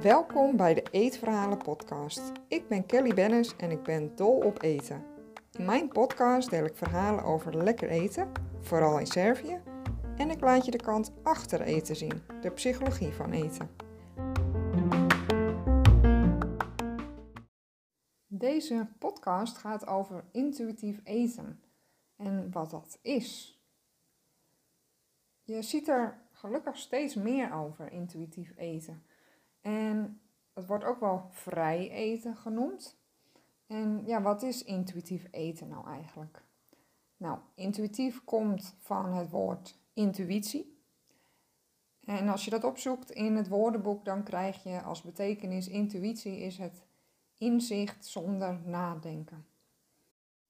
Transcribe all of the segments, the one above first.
Welkom bij de Eetverhalen podcast. Ik ben Kelly Bennis en ik ben dol op eten. In mijn podcast deel ik verhalen over lekker eten, vooral in Servië, en ik laat je de kant achter eten zien, de psychologie van eten. Deze podcast gaat over intuïtief eten en wat dat is. Je ziet er gelukkig steeds meer over intuïtief eten. En het wordt ook wel vrij eten genoemd. En ja, wat is intuïtief eten nou eigenlijk? Nou, intuïtief komt van het woord intuïtie. En als je dat opzoekt in het woordenboek, dan krijg je als betekenis intuïtie is het inzicht zonder nadenken.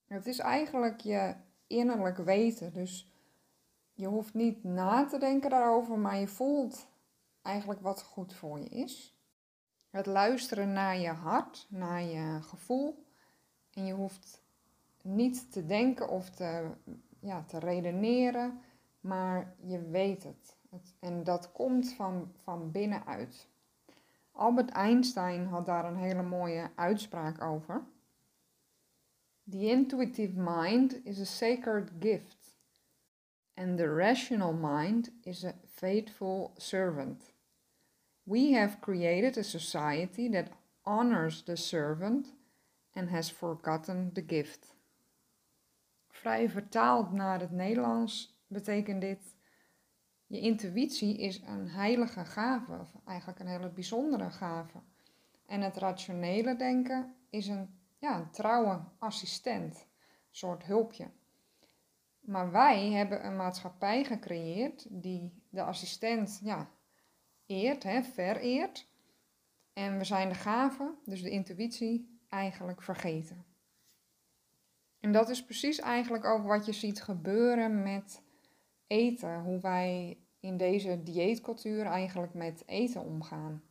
Het is eigenlijk je innerlijk weten. Dus je hoeft niet na te denken daarover, maar je voelt eigenlijk wat goed voor je is. Het luisteren naar je hart, naar je gevoel. En je hoeft niet te denken of te, ja, te redeneren, maar je weet het. En dat komt van, van binnenuit. Albert Einstein had daar een hele mooie uitspraak over. The intuitive mind is a sacred gift, and the rational mind is a faithful servant. We have created a society that honors the servant and has forgotten the gift. Vrij vertaald naar het Nederlands betekent dit: je intuïtie is een heilige gave, eigenlijk een hele bijzondere gave. En het rationele denken is een, ja, een trouwe assistent, een soort hulpje. Maar wij hebben een maatschappij gecreëerd die de assistent ja, eert, hè, vereert. En we zijn de gave, dus de intuïtie, eigenlijk vergeten. En dat is precies eigenlijk ook wat je ziet gebeuren met eten. Hoe wij in deze dieetcultuur eigenlijk met eten omgaan.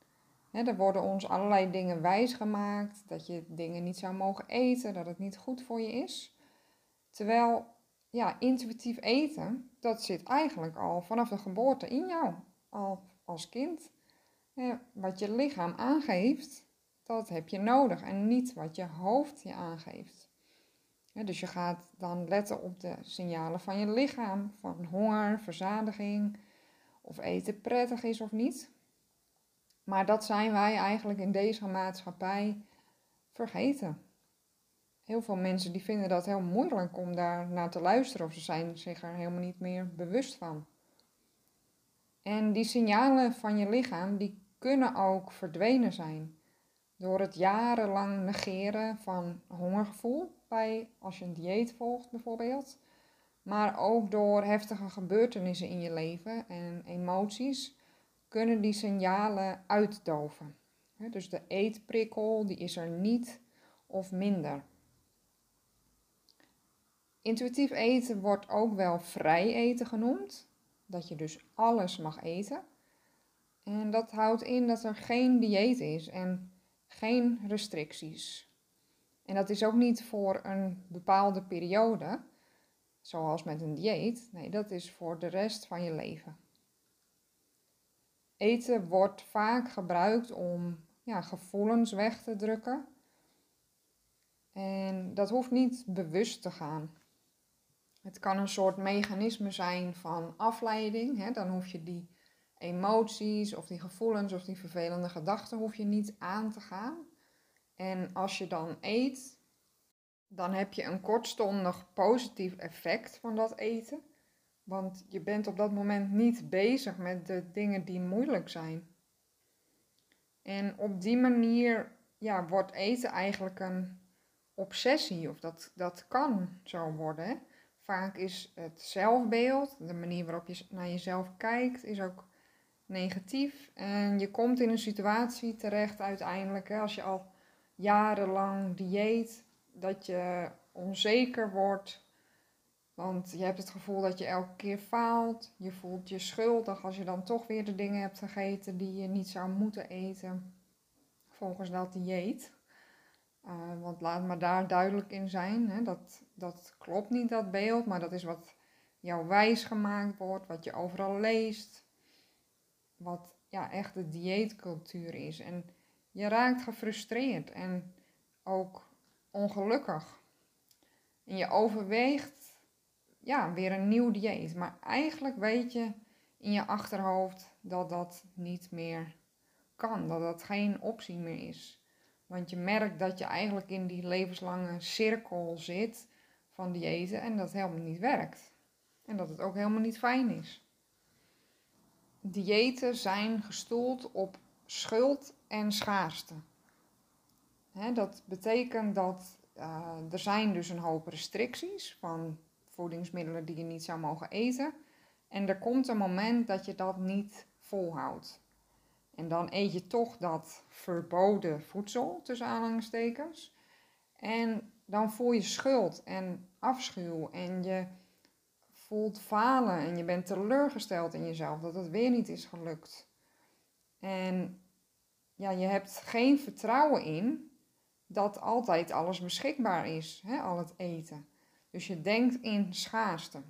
er worden ons allerlei dingen wijsgemaakt, dat je dingen niet zou mogen eten, dat het niet goed voor je is. Terwijl, ja, intuïtief eten, dat zit eigenlijk al vanaf de geboorte in jou, al als kind. wat je lichaam aangeeft, dat heb je nodig en niet wat je hoofd je aangeeft. dus je gaat dan letten op de signalen van je lichaam, van honger, verzadiging, of eten prettig is of niet. Maar dat zijn wij eigenlijk in deze maatschappij vergeten. Heel veel mensen die vinden dat heel moeilijk om daar naar te luisteren of ze zijn zich er helemaal niet meer bewust van. En die signalen van je lichaam die kunnen ook verdwenen zijn door het jarenlang negeren van hongergevoel bij als je een dieet volgt bijvoorbeeld maar ook door heftige gebeurtenissen in je leven en emoties kunnen die signalen uitdoven. Dus de eetprikkel die is er niet of minder. Intuïtief eten wordt ook wel vrij eten genoemd, dat je dus alles mag eten. En dat houdt in dat er geen dieet is en geen restricties. En dat is ook niet voor een bepaalde periode, zoals met een dieet. Nee, dat is voor de rest van je leven. Eten wordt vaak gebruikt om ja, gevoelens weg te drukken. En dat hoeft niet bewust te gaan. Het kan een soort mechanisme zijn van afleiding. Hè? Dan hoef je die emoties of die gevoelens of die vervelende gedachten hoef je niet aan te gaan. En als je dan eet, dan heb je een kortstondig positief effect van dat eten. Want je bent op dat moment niet bezig met de dingen die moeilijk zijn. En op die manier ja, wordt eten eigenlijk een obsessie, of dat, dat kan zo worden. Vaak is het zelfbeeld, de manier waarop je naar jezelf kijkt, is ook negatief. En je komt in een situatie terecht uiteindelijk, hè, als je al jarenlang dieet, dat je onzeker wordt. Want je hebt het gevoel dat je elke keer faalt. Je voelt je schuldig als je dan toch weer de dingen hebt gegeten die je niet zou moeten eten. Volgens dat dieet. Uh, want laat maar daar duidelijk in zijn. Hè, dat, dat klopt niet, dat beeld. Maar dat is wat jou wijs gemaakt wordt, wat je overal leest, wat ja, echt de dieetcultuur is. En je raakt gefrustreerd en ook ongelukkig. En je overweegt ja, weer een nieuw dieet. Maar eigenlijk weet je in je achterhoofd dat dat niet meer kan, dat dat geen optie meer is. Want je merkt dat je eigenlijk in die levenslange cirkel zit van diëten en dat helemaal niet werkt. En dat het ook helemaal niet fijn is. Diëten zijn gestoeld op schuld en schaarste. Dat betekent dat uh, er zijn dus een hoop restricties van voedingsmiddelen die je niet zou mogen eten. En er komt een moment dat je dat niet volhoudt. En dan eet je toch dat verboden voedsel, tussen aanhalingstekens. En dan voel je schuld en afschuw en je voelt falen en je bent teleurgesteld in jezelf dat het weer niet is gelukt. En ja, je hebt geen vertrouwen in dat altijd alles beschikbaar is, hè, al het eten. Dus je denkt in schaarste.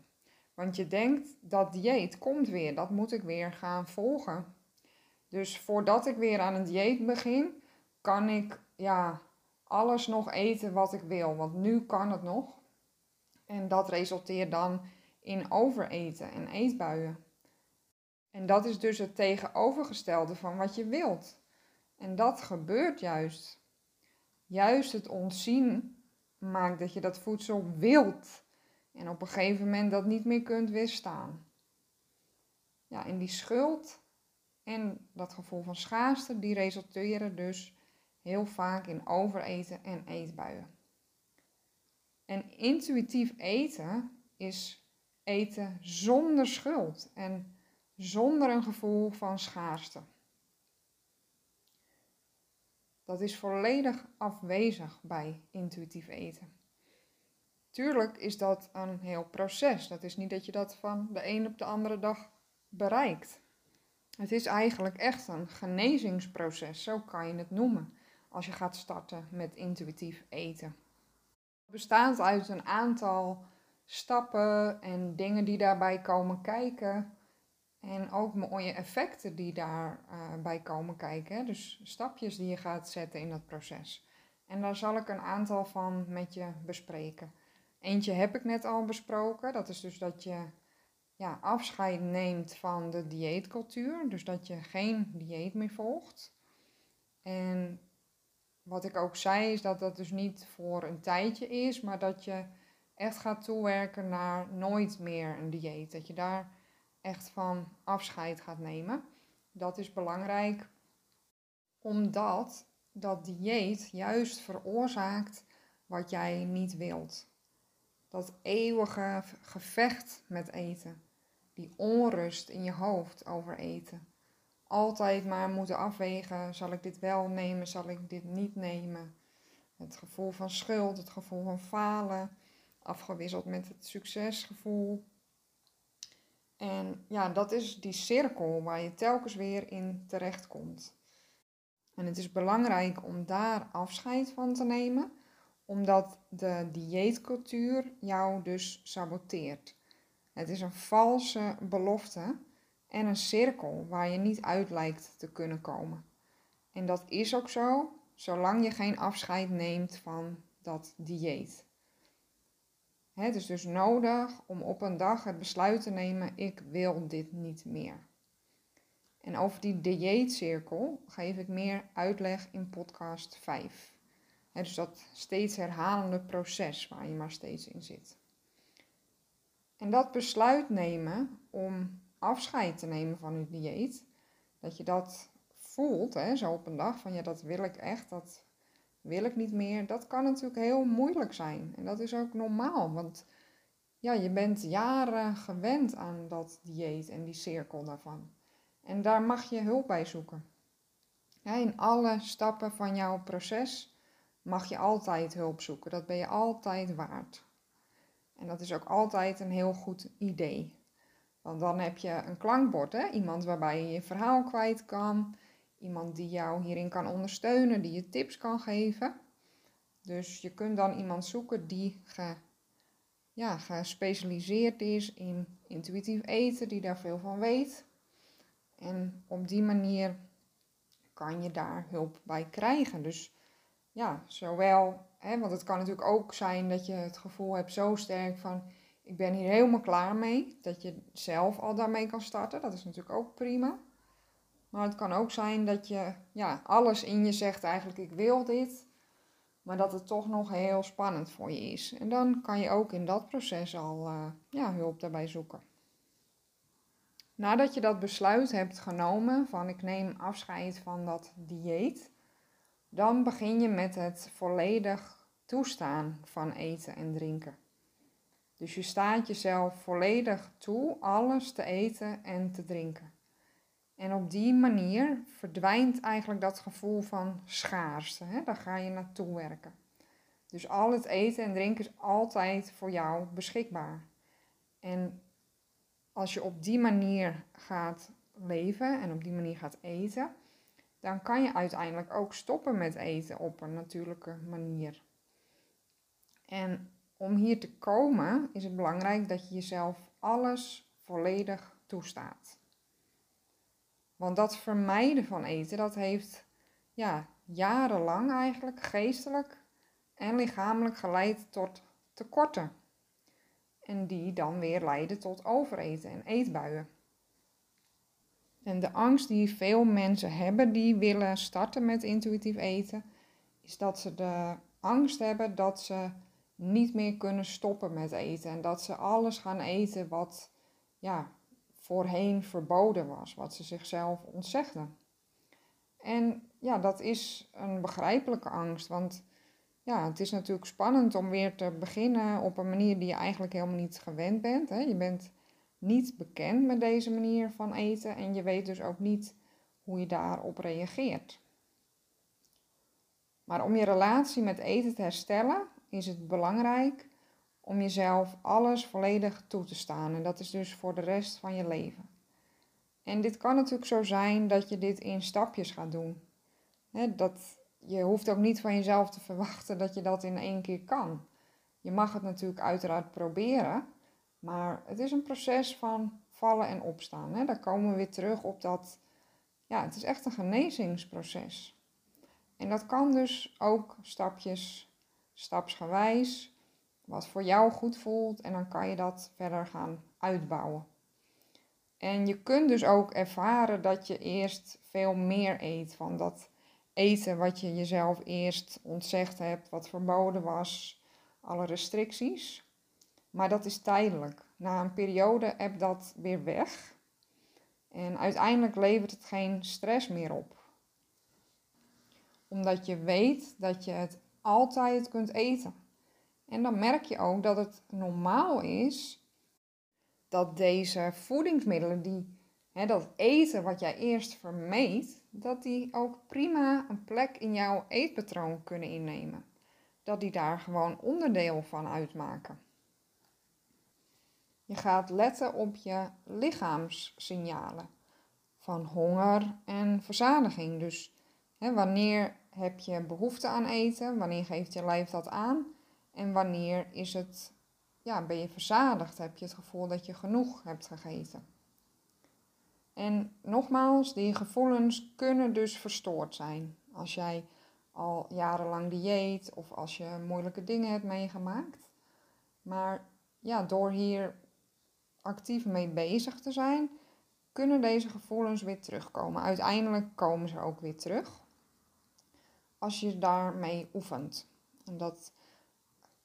Want je denkt dat dieet komt weer, dat moet ik weer gaan volgen. Dus voordat ik weer aan een dieet begin, kan ik ja, alles nog eten wat ik wil. Want nu kan het nog. En dat resulteert dan in overeten en eetbuien. En dat is dus het tegenovergestelde van wat je wilt. En dat gebeurt juist. Juist het ontzien maakt dat je dat voedsel wilt. En op een gegeven moment dat niet meer kunt weerstaan. Ja, en die schuld en dat gevoel van schaarste, die resulteren dus heel vaak in overeten en eetbuien. En intuïtief eten is eten zonder schuld en zonder een gevoel van schaarste. Dat is volledig afwezig bij intuïtief eten. Tuurlijk is dat een heel proces. Dat is niet dat je dat van de een op de andere dag bereikt. Het is eigenlijk echt een genezingsproces, zo kan je het noemen, als je gaat starten met intuïtief eten. Het bestaat uit een aantal stappen en dingen die daarbij komen kijken. En ook mooie effecten die daarbij uh, komen kijken. Dus stapjes die je gaat zetten in dat proces. En daar zal ik een aantal van met je bespreken. Eentje heb ik net al besproken. Dat is dus dat je ja, afscheid neemt van de dieetcultuur. Dus dat je geen dieet meer volgt. En wat ik ook zei is dat dat dus niet voor een tijdje is, maar dat je echt gaat toewerken naar nooit meer een dieet. Dat je daar echt van afscheid gaat nemen. Dat is belangrijk omdat dat dieet juist veroorzaakt wat jij niet wilt. Dat eeuwige gevecht met eten. Die onrust in je hoofd over eten. Altijd maar moeten afwegen: zal ik dit wel nemen, zal ik dit niet nemen? Het gevoel van schuld, het gevoel van falen, afgewisseld met het succesgevoel. En ja, dat is die cirkel waar je telkens weer in terechtkomt. En het is belangrijk om daar afscheid van te nemen, omdat de dieetcultuur jou dus saboteert. Het is een valse belofte en een cirkel waar je niet uit lijkt te kunnen komen. En dat is ook zo, zolang je geen afscheid neemt van dat dieet. Het is dus nodig om op een dag het besluit te nemen: ik wil dit niet meer. En over die dieetcirkel geef ik meer uitleg in podcast 5. dus dat steeds herhalende proces waar je maar steeds in zit. En dat besluit nemen om afscheid te nemen van je dieet, dat je dat voelt, hè, zo op een dag, van ja, dat wil ik echt, dat wil ik niet meer, dat kan natuurlijk heel moeilijk zijn. En dat is ook normaal, want ja, je bent jaren gewend aan dat dieet en die cirkel daarvan. En daar mag je hulp bij zoeken. In alle stappen van jouw proces mag je altijd hulp zoeken. Dat ben je altijd waard. En dat is ook altijd een heel goed idee. Want dan heb je een klankbord, hè? iemand waarbij je je verhaal kwijt kan, iemand die jou hierin kan ondersteunen, die je tips kan geven. Dus je kunt dan iemand zoeken die ja, gespecialiseerd is in intuïtief eten, die daar veel van weet. En op die manier kan je daar hulp bij krijgen. Dus ja, zowel, want het kan natuurlijk ook zijn dat je het gevoel hebt zo sterk van ik ben hier helemaal klaar mee, dat je zelf al daarmee kan starten. Dat is natuurlijk ook prima. Maar het kan ook zijn dat je ja, alles in je zegt eigenlijk ik wil dit, maar dat het toch nog heel spannend voor je is. En dan kan je ook in dat proces al uh, ja, hulp daarbij zoeken. Nadat je dat besluit hebt genomen van ik neem afscheid van dat dieet, dan begin je met het volledig toestaan van eten en drinken. Dus je staat jezelf volledig toe alles te eten en te drinken. En op die manier verdwijnt eigenlijk dat gevoel van schaarste. Hè? Daar ga je naartoe werken. Dus al het eten en drinken is altijd voor jou beschikbaar. En als je op die manier gaat leven en op die manier gaat eten, dan kan je uiteindelijk ook stoppen met eten op een natuurlijke manier. En om hier te komen is het belangrijk dat je jezelf alles volledig toestaat. Want dat vermijden van eten, dat heeft ja, jarenlang eigenlijk geestelijk en lichamelijk geleid tot tekorten. En die dan weer leiden tot overeten en eetbuien. En de angst die veel mensen hebben die willen starten met intuïtief eten, is dat ze de angst hebben dat ze niet meer kunnen stoppen met eten. En dat ze alles gaan eten wat ja, voorheen verboden was, wat ze zichzelf ontzegden. En ja, dat is een begrijpelijke angst, want ja, het is natuurlijk spannend om weer te beginnen op een manier die je eigenlijk helemaal niet gewend bent. Hè? Je bent niet bekend met deze manier van eten en je weet dus ook niet hoe je daarop reageert. Maar om je relatie met eten te herstellen, is het belangrijk om jezelf alles volledig toe te staan. En dat is dus voor de rest van je leven. En dit kan natuurlijk zo zijn dat je dit in stapjes gaat doen. dat, je hoeft ook niet van jezelf te verwachten dat je dat in één keer kan. Je mag het natuurlijk uiteraard proberen, maar het is een proces van vallen en opstaan. Hè. Daar komen we weer terug op dat, ja, het is echt een genezingsproces. En dat kan dus ook stapjes, stapsgewijs, wat voor jou goed voelt en dan kan je dat verder gaan uitbouwen. En je kunt dus ook ervaren dat je eerst veel meer eet van dat eten wat je jezelf eerst ontzegd hebt, wat verboden was, alle restricties. Maar dat is tijdelijk. Na een periode heb dat weer weg. En uiteindelijk levert het geen stress meer op. Omdat je weet dat je het altijd kunt eten. En dan merk je ook dat het normaal is dat deze voedingsmiddelen, die, hè, dat eten wat jij eerst vermeed, dat die ook prima een plek in jouw eetpatroon kunnen innemen. Dat die daar gewoon onderdeel van uitmaken. Je gaat letten op je lichaamssignalen van honger en verzadiging. Dus hè, wanneer heb je behoefte aan eten? Wanneer geeft je lijf dat aan? En wanneer is het, ja, ben je verzadigd? Heb je het gevoel dat je genoeg hebt gegeten? En nogmaals, die gevoelens kunnen dus verstoord zijn. Als jij al jarenlang dieet of als je moeilijke dingen hebt meegemaakt. Maar ja, door hier actief mee bezig te zijn, kunnen deze gevoelens weer terugkomen. Uiteindelijk komen ze ook weer terug als je daarmee oefent. En dat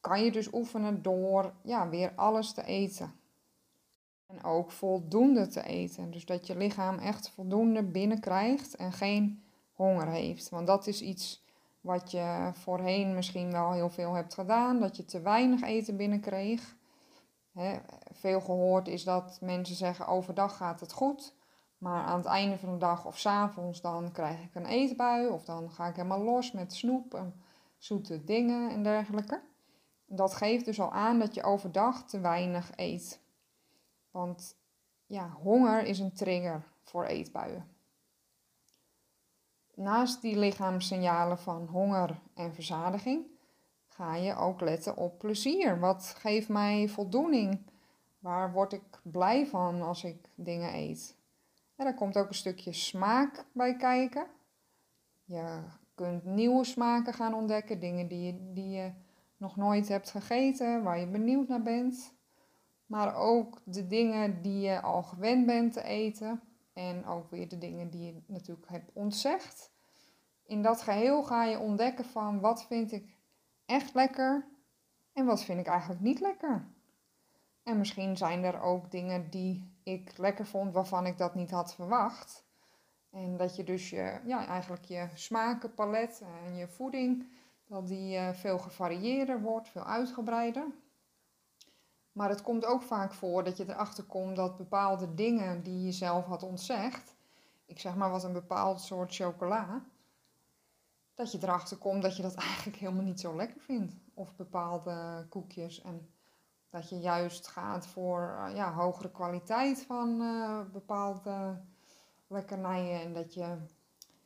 kan je dus oefenen door ja, weer alles te eten. En ook voldoende te eten. Dus dat je lichaam echt voldoende binnenkrijgt en geen honger heeft. Want dat is iets wat je voorheen misschien wel heel veel hebt gedaan. Dat je te weinig eten binnenkreeg. Veel gehoord is dat mensen zeggen overdag gaat het goed. Maar aan het einde van de dag of s avonds dan krijg ik een eetbui. Of dan ga ik helemaal los met snoep en zoete dingen en dergelijke. Dat geeft dus al aan dat je overdag te weinig eet. Want ja, honger is een trigger voor eetbuien. Naast die lichaamssignalen van honger en verzadiging ga je ook letten op plezier. Wat geeft mij voldoening? Waar word ik blij van als ik dingen eet? En daar komt ook een stukje smaak bij kijken. Je kunt nieuwe smaken gaan ontdekken, dingen die je, die je nog nooit hebt gegeten, waar je benieuwd naar bent. Maar ook de dingen die je al gewend bent te eten. En ook weer de dingen die je natuurlijk hebt ontzegd. In dat geheel ga je ontdekken van wat vind ik echt lekker en wat vind ik eigenlijk niet lekker. En misschien zijn er ook dingen die ik lekker vond waarvan ik dat niet had verwacht. En dat je dus je, ja, eigenlijk je smakenpalet en je voeding, dat die uh, veel gevarieerder wordt, veel uitgebreider. Maar het komt ook vaak voor dat je erachter komt dat bepaalde dingen die je zelf had ontzegd, ik zeg maar wat een bepaald soort chocola, dat je erachter komt dat je dat eigenlijk helemaal niet zo lekker vindt. Of bepaalde koekjes. En dat je juist gaat voor uh, ja, hogere kwaliteit van uh, bepaalde lekkernijen. En dat je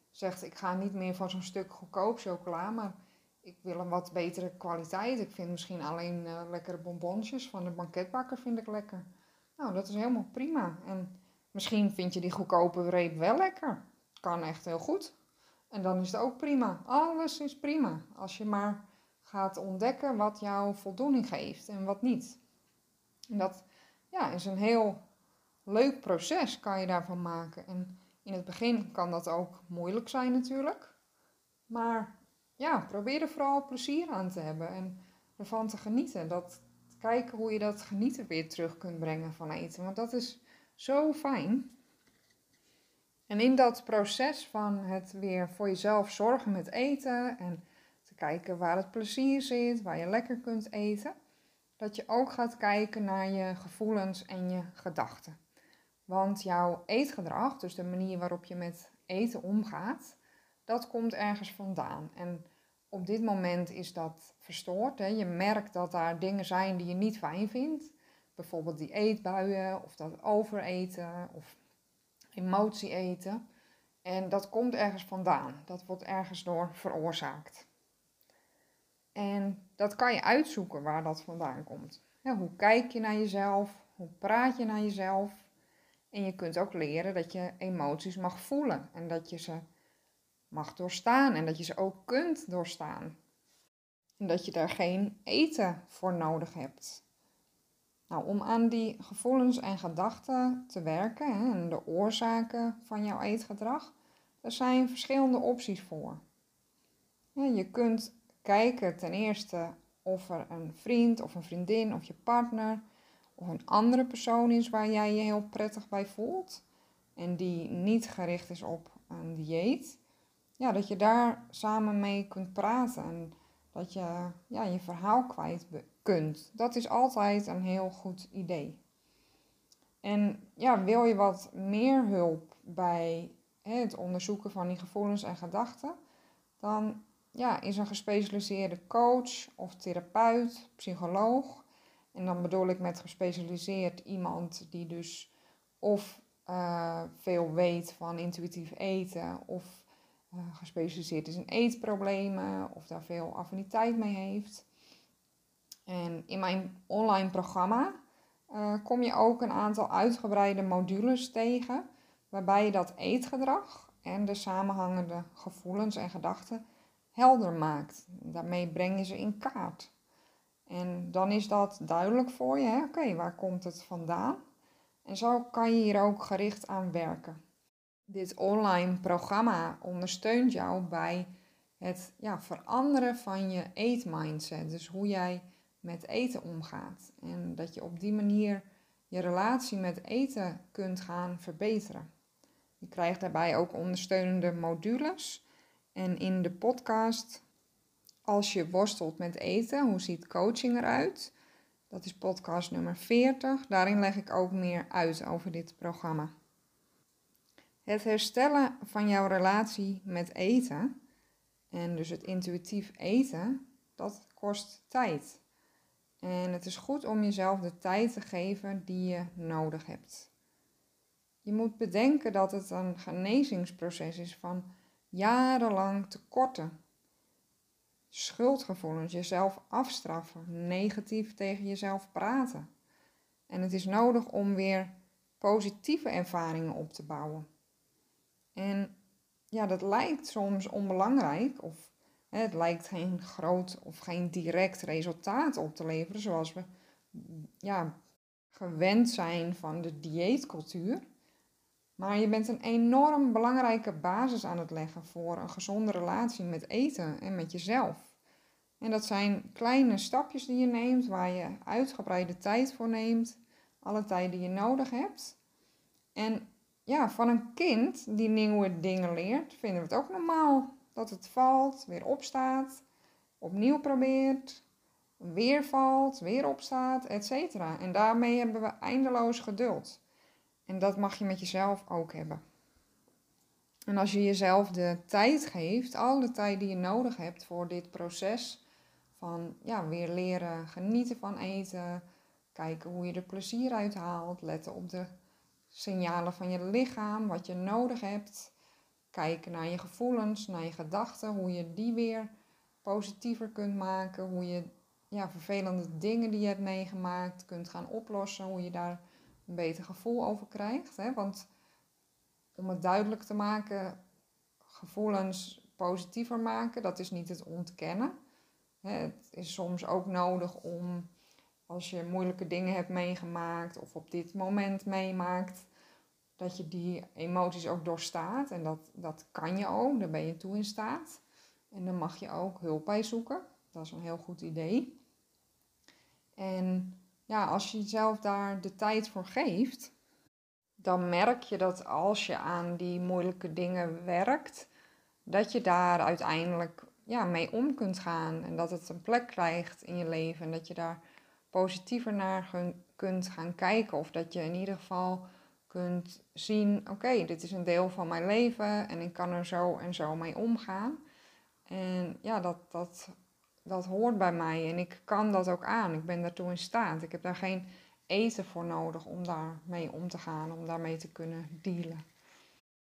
zegt, ik ga niet meer voor zo'n stuk goedkoop chocola, maar ik wil een wat betere kwaliteit. Ik vind misschien alleen uh, lekkere bonbonsjes van de banketbakker vind ik lekker. Nou, dat is helemaal prima. En misschien vind je die goedkope reep wel lekker. Kan echt heel goed. En dan is het ook prima. Alles is prima. Als je maar gaat ontdekken wat jou voldoening geeft en wat niet. En dat ja, is een heel leuk proces, kan je daarvan maken. En in het begin kan dat ook moeilijk zijn natuurlijk. Maar ja, probeer er vooral plezier aan te hebben en ervan te genieten. Dat, kijken hoe je dat genieten weer terug kunt brengen van eten. Want dat is zo fijn. En in dat proces van het weer voor jezelf zorgen met eten en te kijken waar het plezier zit, waar je lekker kunt eten, dat je ook gaat kijken naar je gevoelens en je gedachten. Want jouw eetgedrag, dus de manier waarop je met eten omgaat, dat komt ergens vandaan. En op dit moment is dat verstoord. Hè? Je merkt dat daar dingen zijn die je niet fijn vindt. Bijvoorbeeld die eetbuien of dat overeten of emotie eten. En dat komt ergens vandaan. Dat wordt ergens door veroorzaakt. En dat kan je uitzoeken waar dat vandaan komt. hoe kijk je naar jezelf? Hoe praat je naar jezelf? En je kunt ook leren dat je emoties mag voelen en dat je ze mag doorstaan en dat je ze ook kunt doorstaan. En dat je daar geen eten voor nodig hebt. Nou, om aan die gevoelens en gedachten te werken hè, en de oorzaken van jouw eetgedrag, er zijn verschillende opties voor. Je kunt kijken ten eerste of er een vriend of een vriendin of je partner of een andere persoon is waar jij je heel prettig bij voelt en die niet gericht is op een dieet. Ja, dat je daar samen mee kunt praten en dat je ja, je verhaal kwijt kunt. Dat is altijd een heel goed idee. En ja, wil je wat meer hulp bij het onderzoeken van die gevoelens en gedachten, dan ja, is een gespecialiseerde coach of therapeut, psycholoog. En dan bedoel ik met gespecialiseerd iemand die dus of uh, veel weet van intuïtief eten of uh, gespecialiseerd is in eetproblemen of daar veel affiniteit mee heeft. En in mijn online programma uh, kom je ook een aantal uitgebreide modules tegen, waarbij je dat eetgedrag en de samenhangende gevoelens en gedachten helder maakt. Daarmee breng je ze in kaart. En dan is dat duidelijk voor je, oké, waar komt het vandaan? En zo kan je hier ook gericht aan werken. Dit online programma ondersteunt jou bij het ja, veranderen van je eetmindset. Dus hoe jij met eten omgaat. En dat je op die manier je relatie met eten kunt gaan verbeteren. Je krijgt daarbij ook ondersteunende modules. En in de podcast, als je worstelt met eten, hoe ziet coaching eruit? Dat is podcast nummer 40. Daarin leg ik ook meer uit over dit programma. Het herstellen van jouw relatie met eten, en dus het intuïtief eten, dat kost tijd. En het is goed om jezelf de tijd te geven die je nodig hebt. Je moet bedenken dat het een genezingsproces is van jarenlang tekorten. schuldgevoelens, jezelf afstraffen, negatief tegen jezelf praten. En het is nodig om weer positieve ervaringen op te bouwen. En ja, dat lijkt soms onbelangrijk of het lijkt geen groot of geen direct resultaat op te leveren zoals we ja, gewend zijn van de dieetcultuur. Maar je bent een enorm belangrijke basis aan het leggen voor een gezonde relatie met eten en met jezelf. En dat zijn kleine stapjes die je neemt, waar je uitgebreide tijd voor neemt, alle tijd die je nodig hebt. En ja, van een kind die nieuwe dingen leert, vinden we het ook normaal dat het valt, weer opstaat, opnieuw probeert, weer valt, weer opstaat, etc. En daarmee hebben we eindeloos geduld. En dat mag je met jezelf ook hebben. En als je jezelf de tijd geeft, al de tijd die je nodig hebt voor dit proces van ja, weer leren genieten van eten, kijken hoe je er plezier uit haalt, letten op de signalen van je lichaam, wat je nodig hebt, kijken naar je gevoelens, naar je gedachten, hoe je die weer positiever kunt maken, hoe je ja, vervelende dingen die je hebt meegemaakt kunt gaan oplossen, hoe je daar een beter gevoel over krijgt. Hè? Want om het duidelijk te maken, gevoelens positiever maken, dat is niet het ontkennen. Het is soms ook nodig om, als je moeilijke dingen hebt meegemaakt of op dit moment meemaakt, dat je die emoties ook doorstaat. En dat, dat kan je ook, daar ben je toe in staat. En dan mag je ook hulp bij zoeken. Dat is een heel goed idee. En ja, als je jezelf daar de tijd voor geeft, dan merk je dat als je aan die moeilijke dingen werkt, dat je daar uiteindelijk ja, mee om kunt gaan. En dat het een plek krijgt in je leven. En dat je daar positiever naar kunt gaan kijken. Of dat je in ieder geval kunt zien: oké, dit is een deel van mijn leven en ik kan er zo en zo mee omgaan. En ja, dat, dat dat hoort bij mij en ik kan dat ook aan. Ik ben daartoe in staat. Ik heb daar geen eten voor nodig om daarmee om te gaan, om daarmee te kunnen dealen.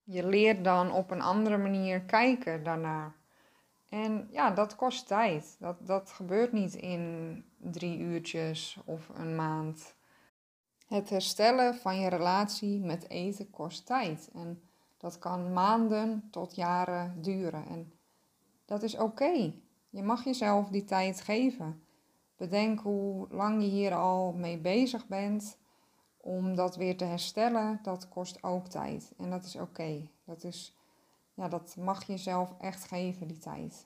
Je leert dan op een andere manier kijken daarnaar. En ja, dat kost tijd. Dat, dat gebeurt niet in drie uurtjes of een maand. Het herstellen van je relatie met eten kost tijd. En dat kan maanden tot jaren duren. En dat is oké. Je mag jezelf die tijd geven. Bedenk hoe lang je hier al mee bezig bent om dat weer te herstellen. Dat kost ook tijd en dat is oké. Dat is, ja, dat mag je jezelf echt geven, die tijd.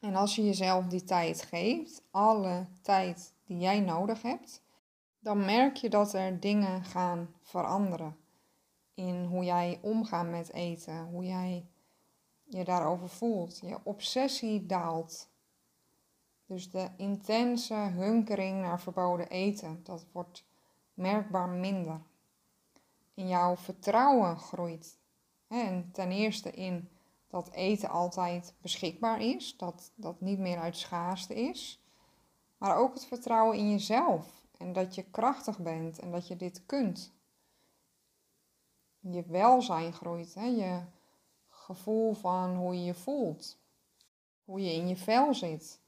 En als je jezelf die tijd geeft, alle tijd die jij nodig hebt, dan merk je dat er dingen gaan veranderen in hoe jij omgaat met eten, hoe jij je daarover voelt. Je obsessie daalt. Dus de intense hunkering naar verboden eten, dat wordt merkbaar minder. In jouw vertrouwen groeit. En ten eerste in dat eten altijd beschikbaar is, dat dat niet meer uit schaarste is. Maar ook het vertrouwen in jezelf en dat je krachtig bent en dat je dit kunt. Je welzijn groeit, hè? je gevoel van hoe je je voelt, hoe je in je vel zit.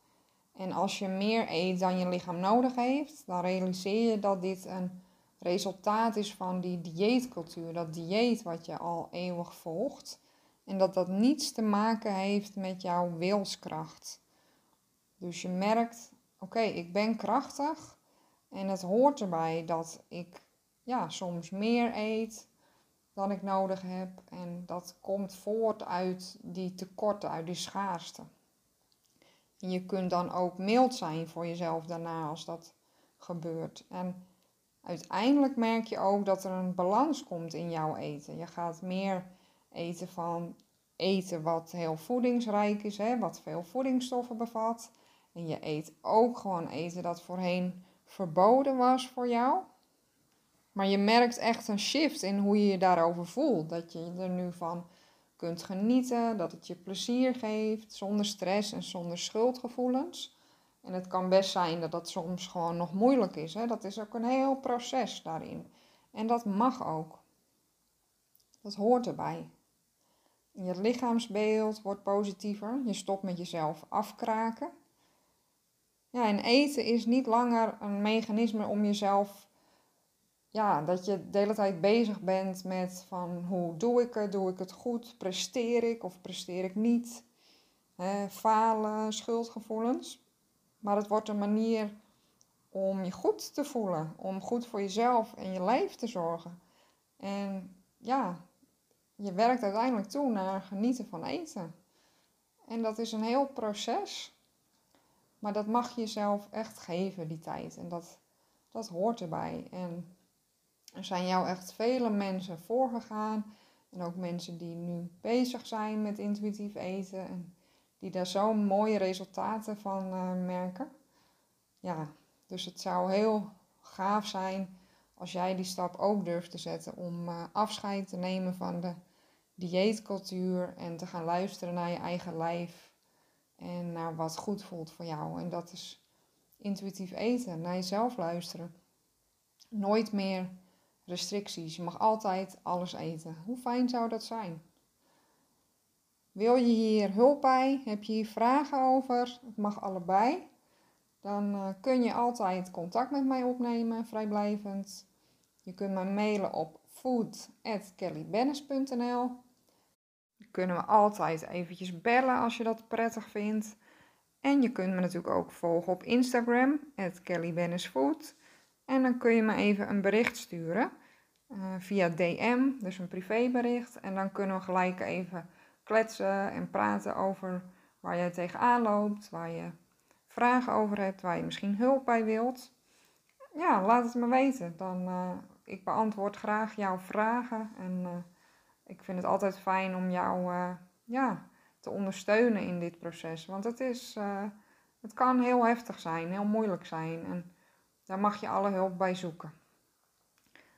En als je meer eet dan je lichaam nodig heeft, dan realiseer je dat dit een resultaat is van die dieetcultuur, dat dieet wat je al eeuwig volgt. En dat dat niets te maken heeft met jouw wilskracht. Dus je merkt, oké, ik ben krachtig en het hoort erbij dat ik ja, soms meer eet dan ik nodig heb. En dat komt voort uit die tekorten, uit die schaarste. En je kunt dan ook mild zijn voor jezelf daarna als dat gebeurt. En uiteindelijk merk je ook dat er een balans komt in jouw eten. Je gaat meer eten van eten wat heel voedingsrijk is, hè, wat veel voedingsstoffen bevat. En je eet ook gewoon eten dat voorheen verboden was voor jou. Maar je merkt echt een shift in hoe je je daarover voelt. Dat je er nu van kunt genieten, dat het je plezier geeft, zonder stress en zonder schuldgevoelens. En het kan best zijn dat dat soms gewoon nog moeilijk is. Hè? Dat is ook een heel proces daarin. En dat mag ook. Dat hoort erbij. Je lichaamsbeeld wordt positiever. Je stopt met jezelf afkraken. Ja, en eten is niet langer een mechanisme om jezelf, ja, dat je de hele tijd bezig bent met van hoe doe ik het, doe ik het goed, presteer ik of presteer ik niet, falen, schuldgevoelens. Maar het wordt een manier om je goed te voelen, om goed voor jezelf en je lijf te zorgen. En ja, je werkt uiteindelijk toe naar genieten van eten. En dat is een heel proces. Maar dat mag je jezelf echt geven, die tijd. En dat, dat hoort erbij. En er zijn jou echt vele mensen voorgegaan. En ook mensen die nu bezig zijn met intuïtief eten. En die daar zo mooie resultaten van uh, merken. Ja, dus het zou heel gaaf zijn als jij die stap ook durft te zetten om uh, afscheid te nemen van de dieetcultuur en te gaan luisteren naar je eigen lijf en naar wat goed voelt voor jou. En dat is intuïtief eten, naar jezelf luisteren. Nooit meer restricties. Je mag altijd alles eten. Hoe fijn zou dat zijn? Wil je hier hulp bij? Heb je hier vragen over? Het mag allebei. Dan uh, kun je altijd contact met mij opnemen, vrijblijvend. Je kunt me mailen op food.kellybennis.nl kunnen we altijd eventjes bellen als je dat prettig vindt. En je kunt me natuurlijk ook volgen op Instagram, @kellybennisfood. En dan kun je me even een bericht sturen uh, via DM, dus een privébericht. En dan kunnen we gelijk even kletsen en praten over waar je tegenaan loopt, waar je vragen over hebt, waar je misschien hulp bij wilt. Ja, laat het me weten. Dan, uh, ik beantwoord graag jouw vragen en... Uh, ik vind het altijd fijn om jou uh, ja, te ondersteunen in dit proces. Want het, is, uh, het kan heel heftig zijn, heel moeilijk zijn. En daar mag je alle hulp bij zoeken.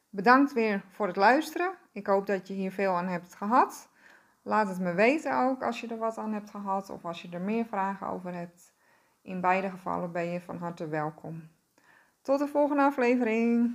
Bedankt weer voor het luisteren. Ik hoop dat je hier veel aan hebt gehad. Laat het me weten ook als je er wat aan hebt gehad of als je er meer vragen over hebt. In beide gevallen ben je van harte welkom. Tot de volgende aflevering.